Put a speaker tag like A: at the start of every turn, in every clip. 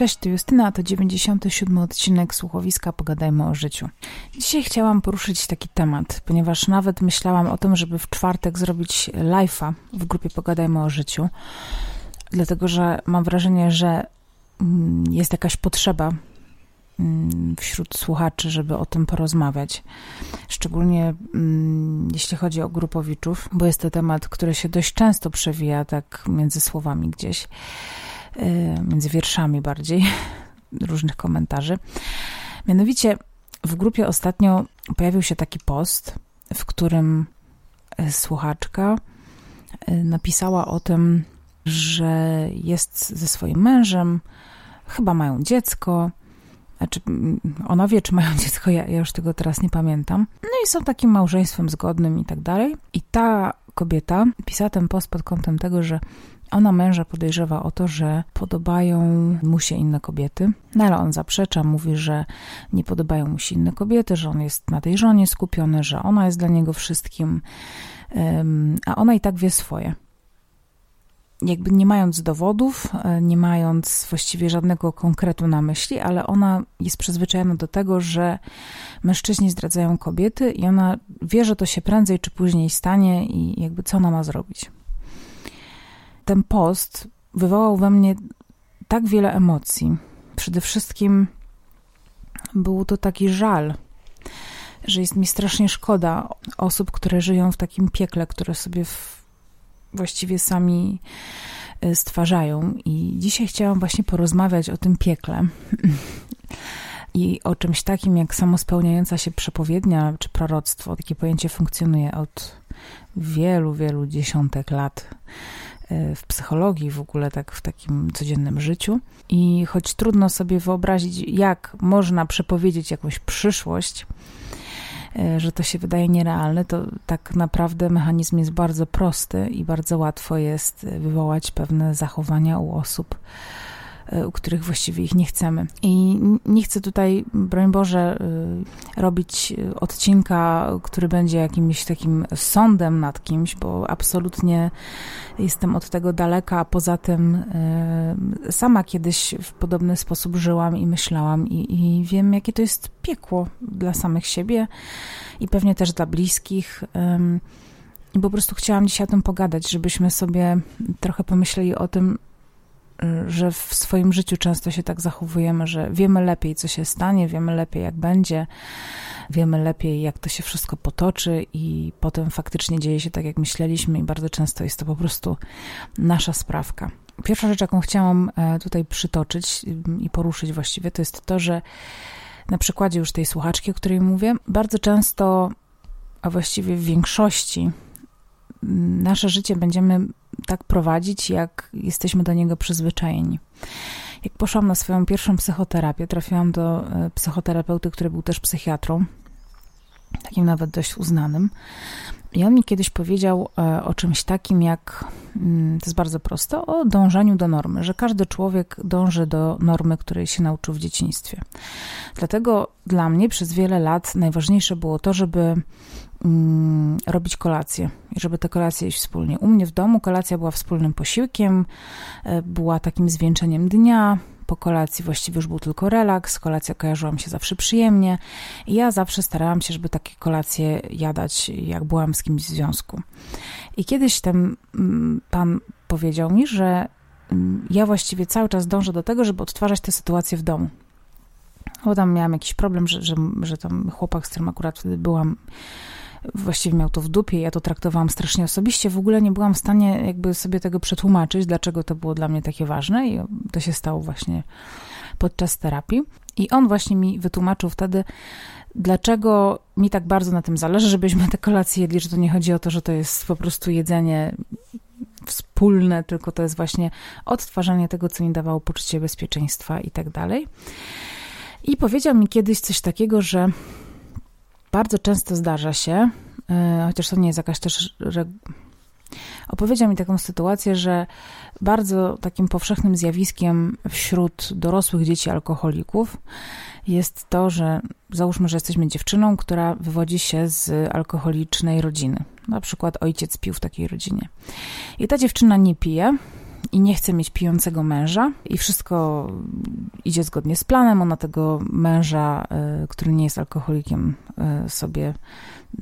A: Cześć, to Justyna, to 97 odcinek słuchowiska Pogadajmy o życiu. Dzisiaj chciałam poruszyć taki temat, ponieważ nawet myślałam o tym, żeby w czwartek zrobić live'a w grupie Pogadajmy o życiu, dlatego że mam wrażenie, że mm, jest jakaś potrzeba mm, wśród słuchaczy, żeby o tym porozmawiać. Szczególnie mm, jeśli chodzi o grupowiczów, bo jest to temat, który się dość często przewija tak między słowami gdzieś. Y, między wierszami bardziej, różnych komentarzy. Mianowicie w grupie ostatnio pojawił się taki post, w którym y, słuchaczka y, napisała o tym, że jest ze swoim mężem, chyba mają dziecko. Znaczy, mm, ona wie, czy mają dziecko, ja, ja już tego teraz nie pamiętam. No i są takim małżeństwem zgodnym i tak dalej. I ta kobieta pisała ten post pod kątem tego, że ona męża podejrzewa o to, że podobają mu się inne kobiety, no ale on zaprzecza, mówi, że nie podobają mu się inne kobiety, że on jest na tej żonie skupiony, że ona jest dla niego wszystkim, a ona i tak wie swoje. Jakby nie mając dowodów, e, nie mając właściwie żadnego konkretu na myśli, ale ona jest przyzwyczajona do tego, że mężczyźni zdradzają kobiety i ona wie, że to się prędzej czy później stanie i jakby co ona ma zrobić ten post wywołał we mnie tak wiele emocji. Przede wszystkim był to taki żal, że jest mi strasznie szkoda osób, które żyją w takim piekle, które sobie w, właściwie sami y, stwarzają. I dzisiaj chciałam właśnie porozmawiać o tym piekle. I o czymś takim jak samospełniająca się przepowiednia czy proroctwo. Takie pojęcie funkcjonuje od wielu, wielu dziesiątek lat w psychologii, w ogóle tak w takim codziennym życiu. I choć trudno sobie wyobrazić, jak można przepowiedzieć jakąś przyszłość, e, że to się wydaje nierealne, to tak naprawdę mechanizm jest bardzo prosty i bardzo łatwo jest wywołać pewne zachowania u osób E, u których właściwie ich nie chcemy. I nie chcę tutaj, broń Boże, e, robić odcinka, który będzie jakimś takim sądem nad kimś, bo absolutnie jestem od tego daleka, a poza tym sama kiedyś w podobny sposób żyłam i myślałam i, i wiem, jakie to jest piekło dla samych siebie i pewnie też dla bliskich. I po prostu chciałam dzisiaj o tym pogadać, żebyśmy sobie trochę pomyśleli o tym, że w swoim życiu często się tak zachowujemy, że wiemy lepiej, co się stanie, wiemy lepiej, jak będzie, wiemy lepiej, jak to się wszystko potoczy, i potem faktycznie dzieje się tak, jak myśleliśmy, i bardzo często jest to po prostu nasza sprawka. Pierwsza rzecz, jaką chciałam e, tutaj przytoczyć i poruszyć właściwie, to jest to, że na przykładzie już tej słuchaczki, o której mówię, bardzo często, a właściwie w większości, nasze życie będziemy tak prowadzić, jak jesteśmy do niego przyzwyczajeni. Jak poszłam na swoją pierwszą psychoterapię, trafiłam do e, psychoterapeuty, który był też psychiatrą, takim nawet dość uznanym. I on mi kiedyś powiedział e, o czymś takim jak, mm, to jest bardzo proste, o dążeniu do normy, że każdy człowiek dąży do normy, której się nauczył w dzieciństwie. Dlatego dla mnie przez wiele lat najważniejsze było to, żeby mm, robić kolację i żeby te kolacje iść wspólnie. U mnie w domu kolacja była wspólnym posiłkiem, e, była takim zwieńczeniem dnia, po kolacji właściwie już był tylko relaks, kolacja kojarzyła mi się zawsze przyjemnie i ja zawsze starałam się, żeby takie kolacje jadać, jak byłam z kimś w związku. I kiedyś ten mm, pan powiedział mi, że mm, ja właściwie cały czas dążę do tego, żeby odtwarzać tę sytuację w domu. Bo tam miałam jakiś problem, że, że, że tam chłopak, z którym akurat wtedy byłam, właściwie miał to w dupie, ja to traktowałam strasznie osobiście, w ogóle nie byłam w stanie jakby sobie tego przetłumaczyć, dlaczego to było dla mnie takie ważne i to się stało właśnie podczas terapii. I on właśnie mi wytłumaczył wtedy, dlaczego mi tak bardzo na tym zależy, żebyśmy te kolacje jedli, że to nie chodzi o to, że to jest po prostu jedzenie wspólne, tylko to jest właśnie odtwarzanie tego, co mi dawało poczucie bezpieczeństwa i tak dalej. I powiedział mi kiedyś coś takiego, że bardzo często zdarza się, e, chociaż to nie jest jakaś też. Opowiedział mi taką sytuację, że bardzo takim powszechnym zjawiskiem wśród dorosłych dzieci alkoholików jest to, że załóżmy, że jesteśmy dziewczyną, która wywodzi się z alkoholicznej rodziny. Na przykład ojciec pił w takiej rodzinie. I ta dziewczyna nie pije, i nie chce mieć pijącego męża i wszystko idzie zgodnie z planem. Ona tego męża, y, który nie jest alkoholikiem, y, sobie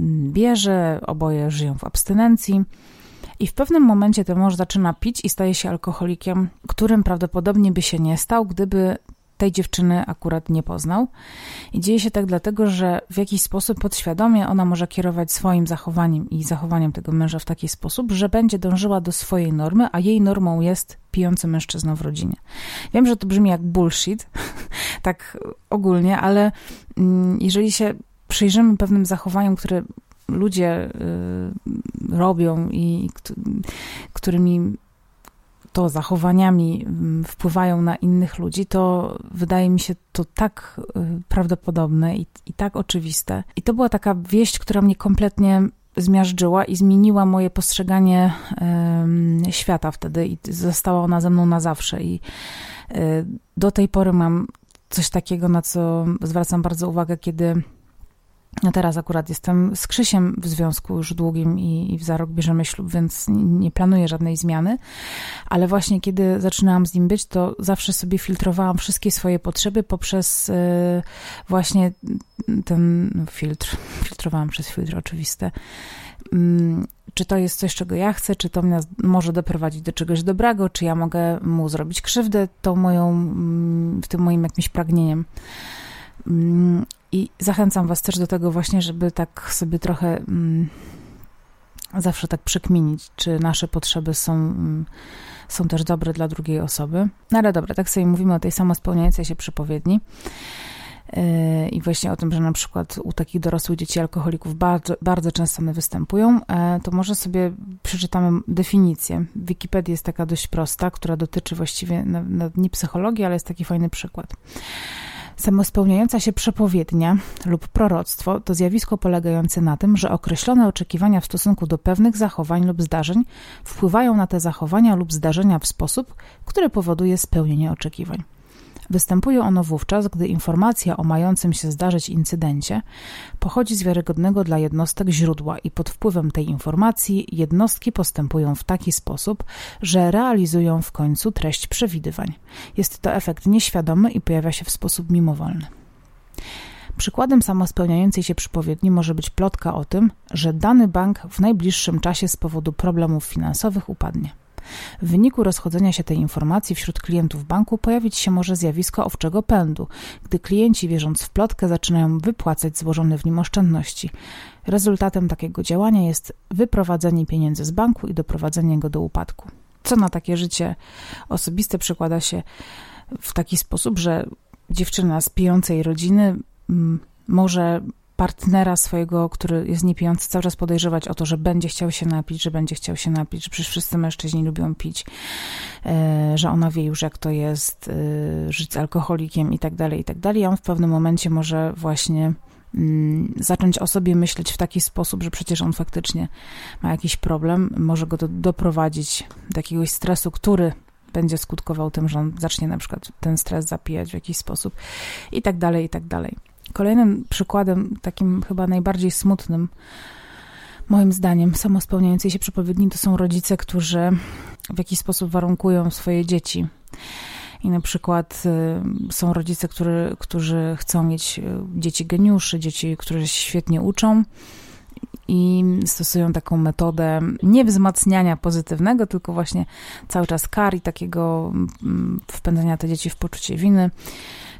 A: mm, bierze, oboje żyją w abstynencji. I w pewnym momencie ten mąż zaczyna pić i staje się alkoholikiem, którym prawdopodobnie by się nie stał, gdyby tej dziewczyny akurat nie poznał. I dzieje się tak dlatego, że w jakiś sposób podświadomie ona może kierować swoim zachowaniem i zachowaniem tego męża w taki sposób, że będzie dążyła do swojej normy, a jej normą jest pijący mężczyzna w rodzinie. Wiem, że to brzmi jak bullshit, tak ogólnie, ale mm, jeżeli się przyjrzymy pewnym zachowaniom, które ludzie y, robią i którymi to zachowaniami mm, wpływają na innych ludzi, to wydaje mi się to tak y, prawdopodobne i, i tak oczywiste. I to była taka wieść, która mnie kompletnie zmiażdżyła i zmieniła moje postrzeganie y, świata wtedy i została ona ze mną na zawsze. I y, do tej pory mam coś takiego, na co zwracam bardzo uwagę, kiedy no teraz akurat jestem z Krzysiem w związku już długim i, i za rok bierzemy ślub, więc nie planuję żadnej zmiany. Ale właśnie kiedy zaczynałam z nim być, to zawsze sobie filtrowałam wszystkie swoje potrzeby poprzez y, właśnie ten filtr. Filtrowałam przez filtr oczywiste. Mm, czy to jest coś, czego ja chcę, czy to mnie może doprowadzić do czegoś dobrego, czy ja mogę mu zrobić krzywdę tą moją, mm, tym moim jakimś pragnieniem. I zachęcam Was też do tego właśnie, żeby tak sobie trochę mm, zawsze tak przekminić, czy nasze potrzeby są, mm, są też dobre dla drugiej osoby. No ale dobra, tak sobie mówimy o tej samospełniającej się przepowiedni. Yy, I właśnie o tym, że na przykład u takich dorosłych dzieci alkoholików bardzo, bardzo często one występują, e, to może sobie przeczytamy definicję. W Wikipedii jest taka dość prosta, która dotyczy właściwie nie psychologii, ale jest taki fajny przykład. Samospełniająca się przepowiednia lub proroctwo to zjawisko polegające na tym, że określone oczekiwania w stosunku do pewnych zachowań lub zdarzeń wpływają na te zachowania lub zdarzenia w sposób, który powoduje spełnienie oczekiwań. Występuje ono wówczas, gdy informacja o mającym się zdarzyć incydencie pochodzi z wiarygodnego dla jednostek źródła i pod wpływem tej informacji jednostki postępują w taki sposób, że realizują w końcu treść przewidywań. Jest to efekt nieświadomy i pojawia się w sposób mimowolny. Przykładem samospełniającej się przypowiedni może być plotka o tym, że dany bank w najbliższym czasie z powodu problemów finansowych upadnie. W wyniku rozchodzenia się tej informacji wśród klientów banku pojawić się może zjawisko owczego pędu, gdy klienci wierząc w plotkę zaczynają wypłacać złożone w nim oszczędności. Rezultatem takiego działania jest wyprowadzenie pieniędzy z banku i doprowadzenie go do upadku. Co na takie życie osobiste przekłada się w taki sposób, że dziewczyna z pijącej rodziny mm, może partnera swojego, który jest niepijący, cały czas podejrzewać o to, że będzie chciał się napić, że będzie chciał się napić, że przecież wszyscy mężczyźni lubią pić, e, że ona wie już, jak to jest e, żyć z alkoholikiem i tak dalej, i tak dalej. on w pewnym momencie może właśnie mm, zacząć o sobie myśleć w taki sposób, że przecież on faktycznie ma jakiś problem, może go do, doprowadzić do jakiegoś stresu, który będzie skutkował tym, że on zacznie na przykład ten stres zapijać w jakiś sposób i tak dalej, i tak dalej. Kolejnym przykładem, takim chyba najbardziej smutnym, moim zdaniem, samospełniającej się przepowiedni, to są rodzice, którzy w jakiś sposób warunkują swoje dzieci. I na przykład y, są rodzice, który, którzy chcą mieć y, dzieci geniuszy, dzieci, które się świetnie uczą i stosują taką metodę nie wzmacniania pozytywnego, tylko właśnie cały czas kar i takiego mm, wpędzania te dzieci w poczucie winy.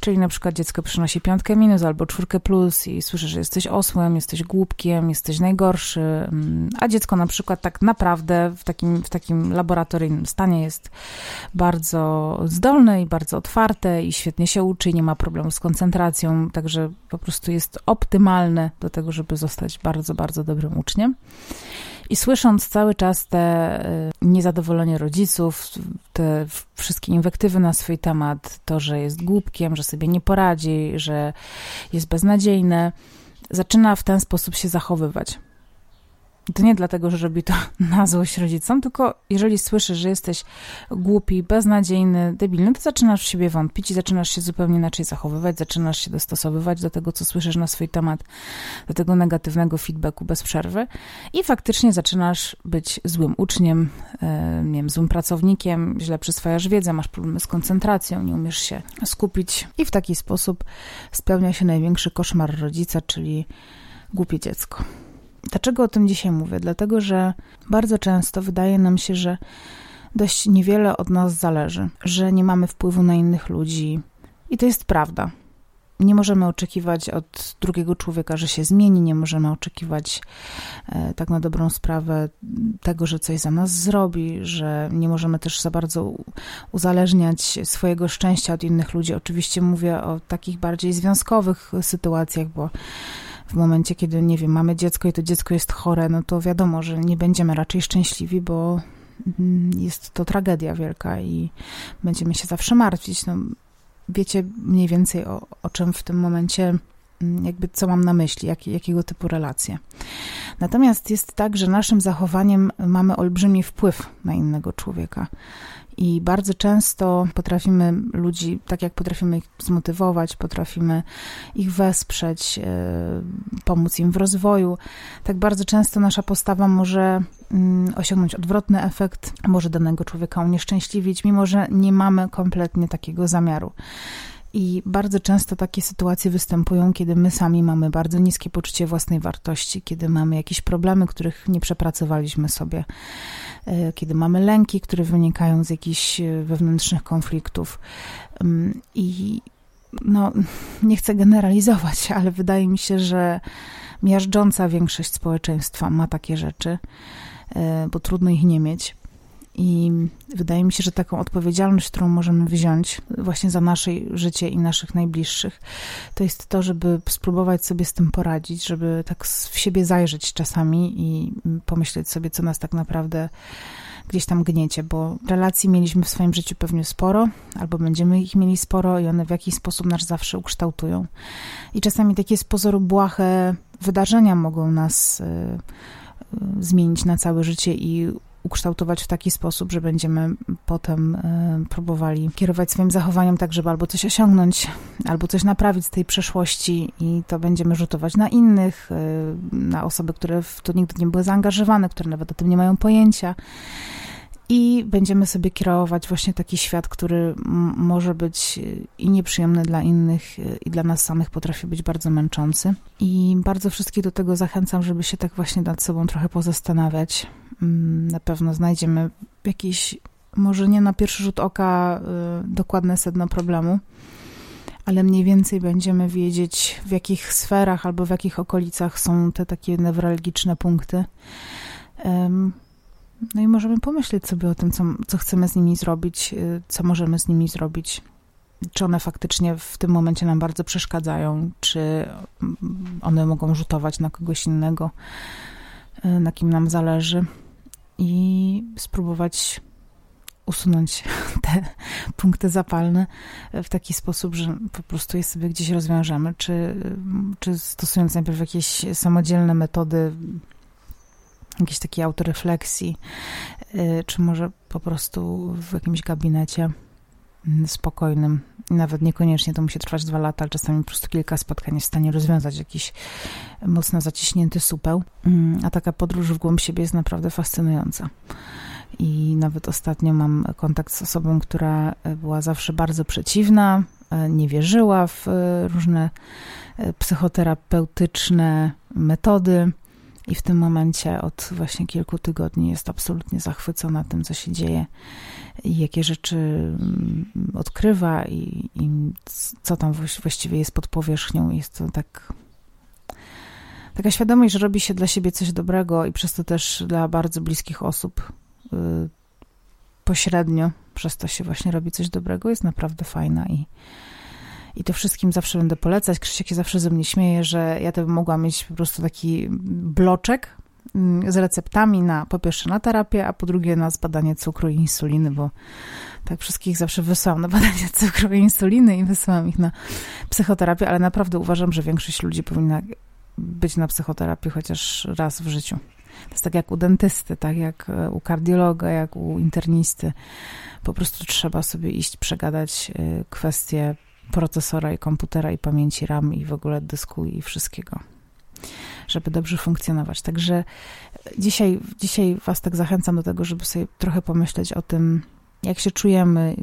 A: Czyli na przykład dziecko przynosi piątkę minus albo czwórkę plus i słyszy, że jesteś osłem, jesteś głupkiem, jesteś najgorszy, mm, a dziecko na przykład tak naprawdę w takim, w takim laboratoryjnym stanie jest bardzo zdolne i bardzo otwarte i świetnie się uczy nie ma problemu z koncentracją, także po prostu jest optymalne do tego, żeby zostać bardzo, bardzo dobrym uczniem. I słysząc cały czas te y, niezadowolenie rodziców, te wszystkie inwektywy na swój temat, to, że jest głupkiem, że sobie nie poradzi, że jest beznadziejny, zaczyna w ten sposób się zachowywać. To nie dlatego, że robi to na złość rodzicom, tylko jeżeli słyszysz, że jesteś głupi, beznadziejny, debilny, to zaczynasz w siebie wątpić i zaczynasz się zupełnie inaczej zachowywać, zaczynasz się dostosowywać do tego, co słyszysz na swój temat, do tego negatywnego feedbacku bez przerwy i faktycznie zaczynasz być złym uczniem, e, nie wiem, złym pracownikiem, źle przyswajasz wiedzę, masz problemy z koncentracją, nie umiesz się skupić i w taki sposób spełnia się największy koszmar rodzica, czyli głupie dziecko. Dlaczego o tym dzisiaj mówię? Dlatego, że bardzo często wydaje nam się, że dość niewiele od nas zależy, że nie mamy wpływu na innych ludzi. I to jest prawda. Nie możemy oczekiwać od drugiego człowieka, że się zmieni, nie możemy oczekiwać e, tak na dobrą sprawę tego, że coś za nas zrobi, że nie możemy też za bardzo uzależniać swojego szczęścia od innych ludzi. Oczywiście mówię o takich bardziej związkowych sytuacjach, bo w momencie, kiedy, nie wiem, mamy dziecko i to dziecko jest chore, no to wiadomo, że nie będziemy raczej szczęśliwi, bo mm, jest to tragedia wielka i będziemy się zawsze martwić. No, wiecie mniej więcej o, o czym w tym momencie, mm, jakby co mam na myśli, jak, jakiego typu relacje. Natomiast jest tak, że naszym zachowaniem mamy olbrzymi wpływ na innego człowieka. I bardzo często potrafimy ludzi, tak jak potrafimy ich zmotywować, potrafimy ich wesprzeć, e, pomóc im w rozwoju, tak bardzo często nasza postawa może mm, osiągnąć odwrotny efekt, może danego człowieka unieszczęśliwić, mimo że nie mamy kompletnie takiego zamiaru. I bardzo często takie sytuacje występują, kiedy my sami mamy bardzo niskie poczucie własnej wartości, kiedy mamy jakieś problemy, których nie przepracowaliśmy sobie, e, kiedy mamy lęki, które wynikają z jakichś e, wewnętrznych konfliktów. Mm, I no, nie chcę generalizować, ale wydaje mi się, że miażdżąca większość społeczeństwa ma takie rzeczy, e, bo trudno ich nie mieć. I wydaje mi się, że taką odpowiedzialność, którą możemy wziąć właśnie za nasze życie i naszych najbliższych, to jest to, żeby spróbować sobie z tym poradzić, żeby tak w siebie zajrzeć czasami i pomyśleć sobie, co nas tak naprawdę gdzieś tam gniecie, bo relacji mieliśmy w swoim życiu pewnie sporo, albo będziemy ich mieli sporo i one w jakiś sposób nas zawsze ukształtują. I czasami takie z pozoru błahe wydarzenia mogą nas y, y, zmienić na całe życie i ukształtować w taki sposób, że będziemy potem e, próbowali kierować swoim zachowaniem tak, żeby albo coś osiągnąć, albo coś naprawić z tej przeszłości i to będziemy rzutować na innych, e, na osoby, które w to nigdy nie były zaangażowane, które nawet o tym nie mają pojęcia. I będziemy sobie kierować właśnie taki świat, który może być i nieprzyjemny dla innych, i dla nas samych potrafi być bardzo męczący. I bardzo wszystkich do tego zachęcam, żeby się tak właśnie nad sobą trochę pozastanawiać. Mm, na pewno znajdziemy jakieś, może nie na pierwszy rzut oka, y, dokładne sedno problemu, ale mniej więcej będziemy wiedzieć, w jakich sferach albo w jakich okolicach są te takie newralgiczne punkty. No i możemy pomyśleć sobie o tym, co, co chcemy z nimi zrobić, y, co możemy z nimi zrobić. Czy one faktycznie w tym momencie nam bardzo przeszkadzają, czy mm, one mogą rzutować na kogoś innego, y, na kim nam zależy, i spróbować usunąć te punkty zapalne w taki sposób, że po prostu je sobie gdzieś rozwiążemy, czy, czy stosując najpierw jakieś samodzielne metody jakiejś takiej autorefleksji, y, czy może po prostu w jakimś gabinecie spokojnym. Nawet niekoniecznie to musi trwać dwa lata, ale czasami po prostu kilka spotkań jest w stanie rozwiązać jakiś mocno zaciśnięty supeł. Mm, a taka podróż w głąb siebie jest naprawdę fascynująca. I nawet ostatnio mam kontakt z osobą, która była zawsze bardzo przeciwna, e, nie wierzyła w e, różne e, psychoterapeutyczne metody i w tym momencie od właśnie kilku tygodni jest absolutnie zachwycona tym, co się dzieje i jakie rzeczy mm, odkrywa i, i co tam właściwie jest pod powierzchnią. Jest to tak taka świadomość, że robi się dla siebie coś dobrego i przez to też dla bardzo bliskich osób y, pośrednio przez to się właśnie robi coś dobrego, jest naprawdę fajna i i to wszystkim zawsze będę polecać. Krzysiek się zawsze ze mnie śmieje, że ja to bym mogła mieć po prostu taki bloczek mm, z receptami na po pierwsze na terapię, a po drugie na zbadanie cukru i insuliny, bo tak wszystkich zawsze wysyłam na badanie cukru i insuliny i wysyłam ich na psychoterapię, ale naprawdę uważam, że większość ludzi powinna być na psychoterapii chociaż raz w życiu. To jest tak jak u dentysty, tak jak e, u kardiologa, jak u internisty. Po prostu trzeba sobie iść, przegadać e, kwestie procesora i komputera i pamięci RAM i w ogóle dysku i wszystkiego, żeby dobrze funkcjonować. Także dzisiaj, dzisiaj Was tak zachęcam do tego, żeby sobie trochę pomyśleć o tym, jak się czujemy,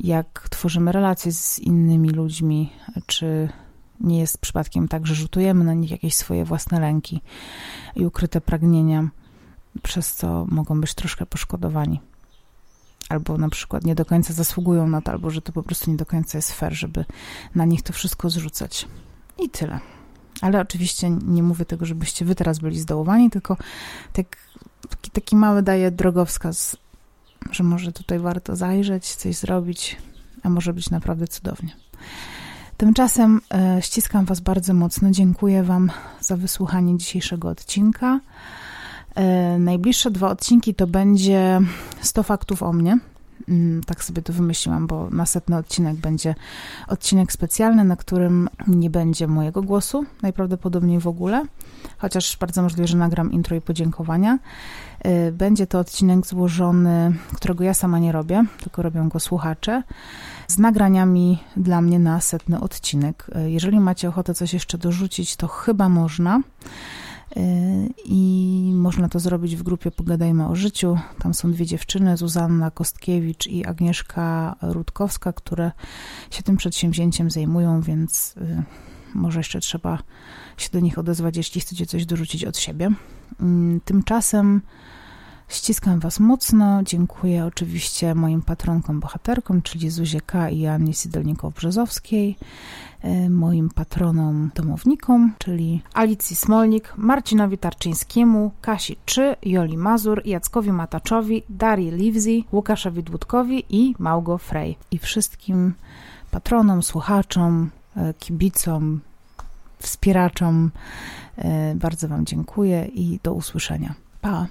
A: jak tworzymy relacje z innymi ludźmi, czy nie jest przypadkiem tak, że rzutujemy na nich jakieś swoje własne lęki i ukryte pragnienia, przez co mogą być troszkę poszkodowani. Albo na przykład nie do końca zasługują na to, albo że to po prostu nie do końca jest fair, żeby na nich to wszystko zrzucać. I tyle. Ale oczywiście nie mówię tego, żebyście wy teraz byli zdołowani, tylko tak, taki, taki mały daję drogowskaz, że może tutaj warto zajrzeć, coś zrobić, a może być naprawdę cudownie. Tymczasem e, ściskam Was bardzo mocno. Dziękuję Wam za wysłuchanie dzisiejszego odcinka. E, najbliższe dwa odcinki to będzie 100 faktów o mnie. Mm, tak sobie to wymyśliłam, bo następny odcinek będzie odcinek specjalny, na którym nie będzie mojego głosu, najprawdopodobniej w ogóle, chociaż bardzo możliwe, że nagram intro i podziękowania. E, będzie to odcinek złożony, którego ja sama nie robię, tylko robią go słuchacze z nagraniami dla mnie na setny odcinek. E, jeżeli macie ochotę coś jeszcze dorzucić, to chyba można. E, I można to zrobić w grupie Pogadajmy o życiu. Tam są dwie dziewczyny, Zuzanna Kostkiewicz i Agnieszka Rutkowska, które się tym przedsięwzięciem zajmują, więc e, może jeszcze trzeba się do nich odezwać, jeśli chcecie coś dorzucić od siebie. Mm, tymczasem Ściskam Was mocno. Dziękuję oczywiście moim patronkom, bohaterkom, czyli Zuzie K. i Annie Sidolnikow-Brzozowskiej, e, moim patronom domownikom, czyli Alicji Smolnik, Marcinowi Tarczyńskiemu, Kasi Czy, Joli Mazur, Jackowi Mataczowi, Darii Livzi, Łukaszowi Dłudkowi i Małgo Frey. I wszystkim patronom, słuchaczom, e, kibicom, wspieraczom e, bardzo Wam dziękuję i do usłyszenia. Pa!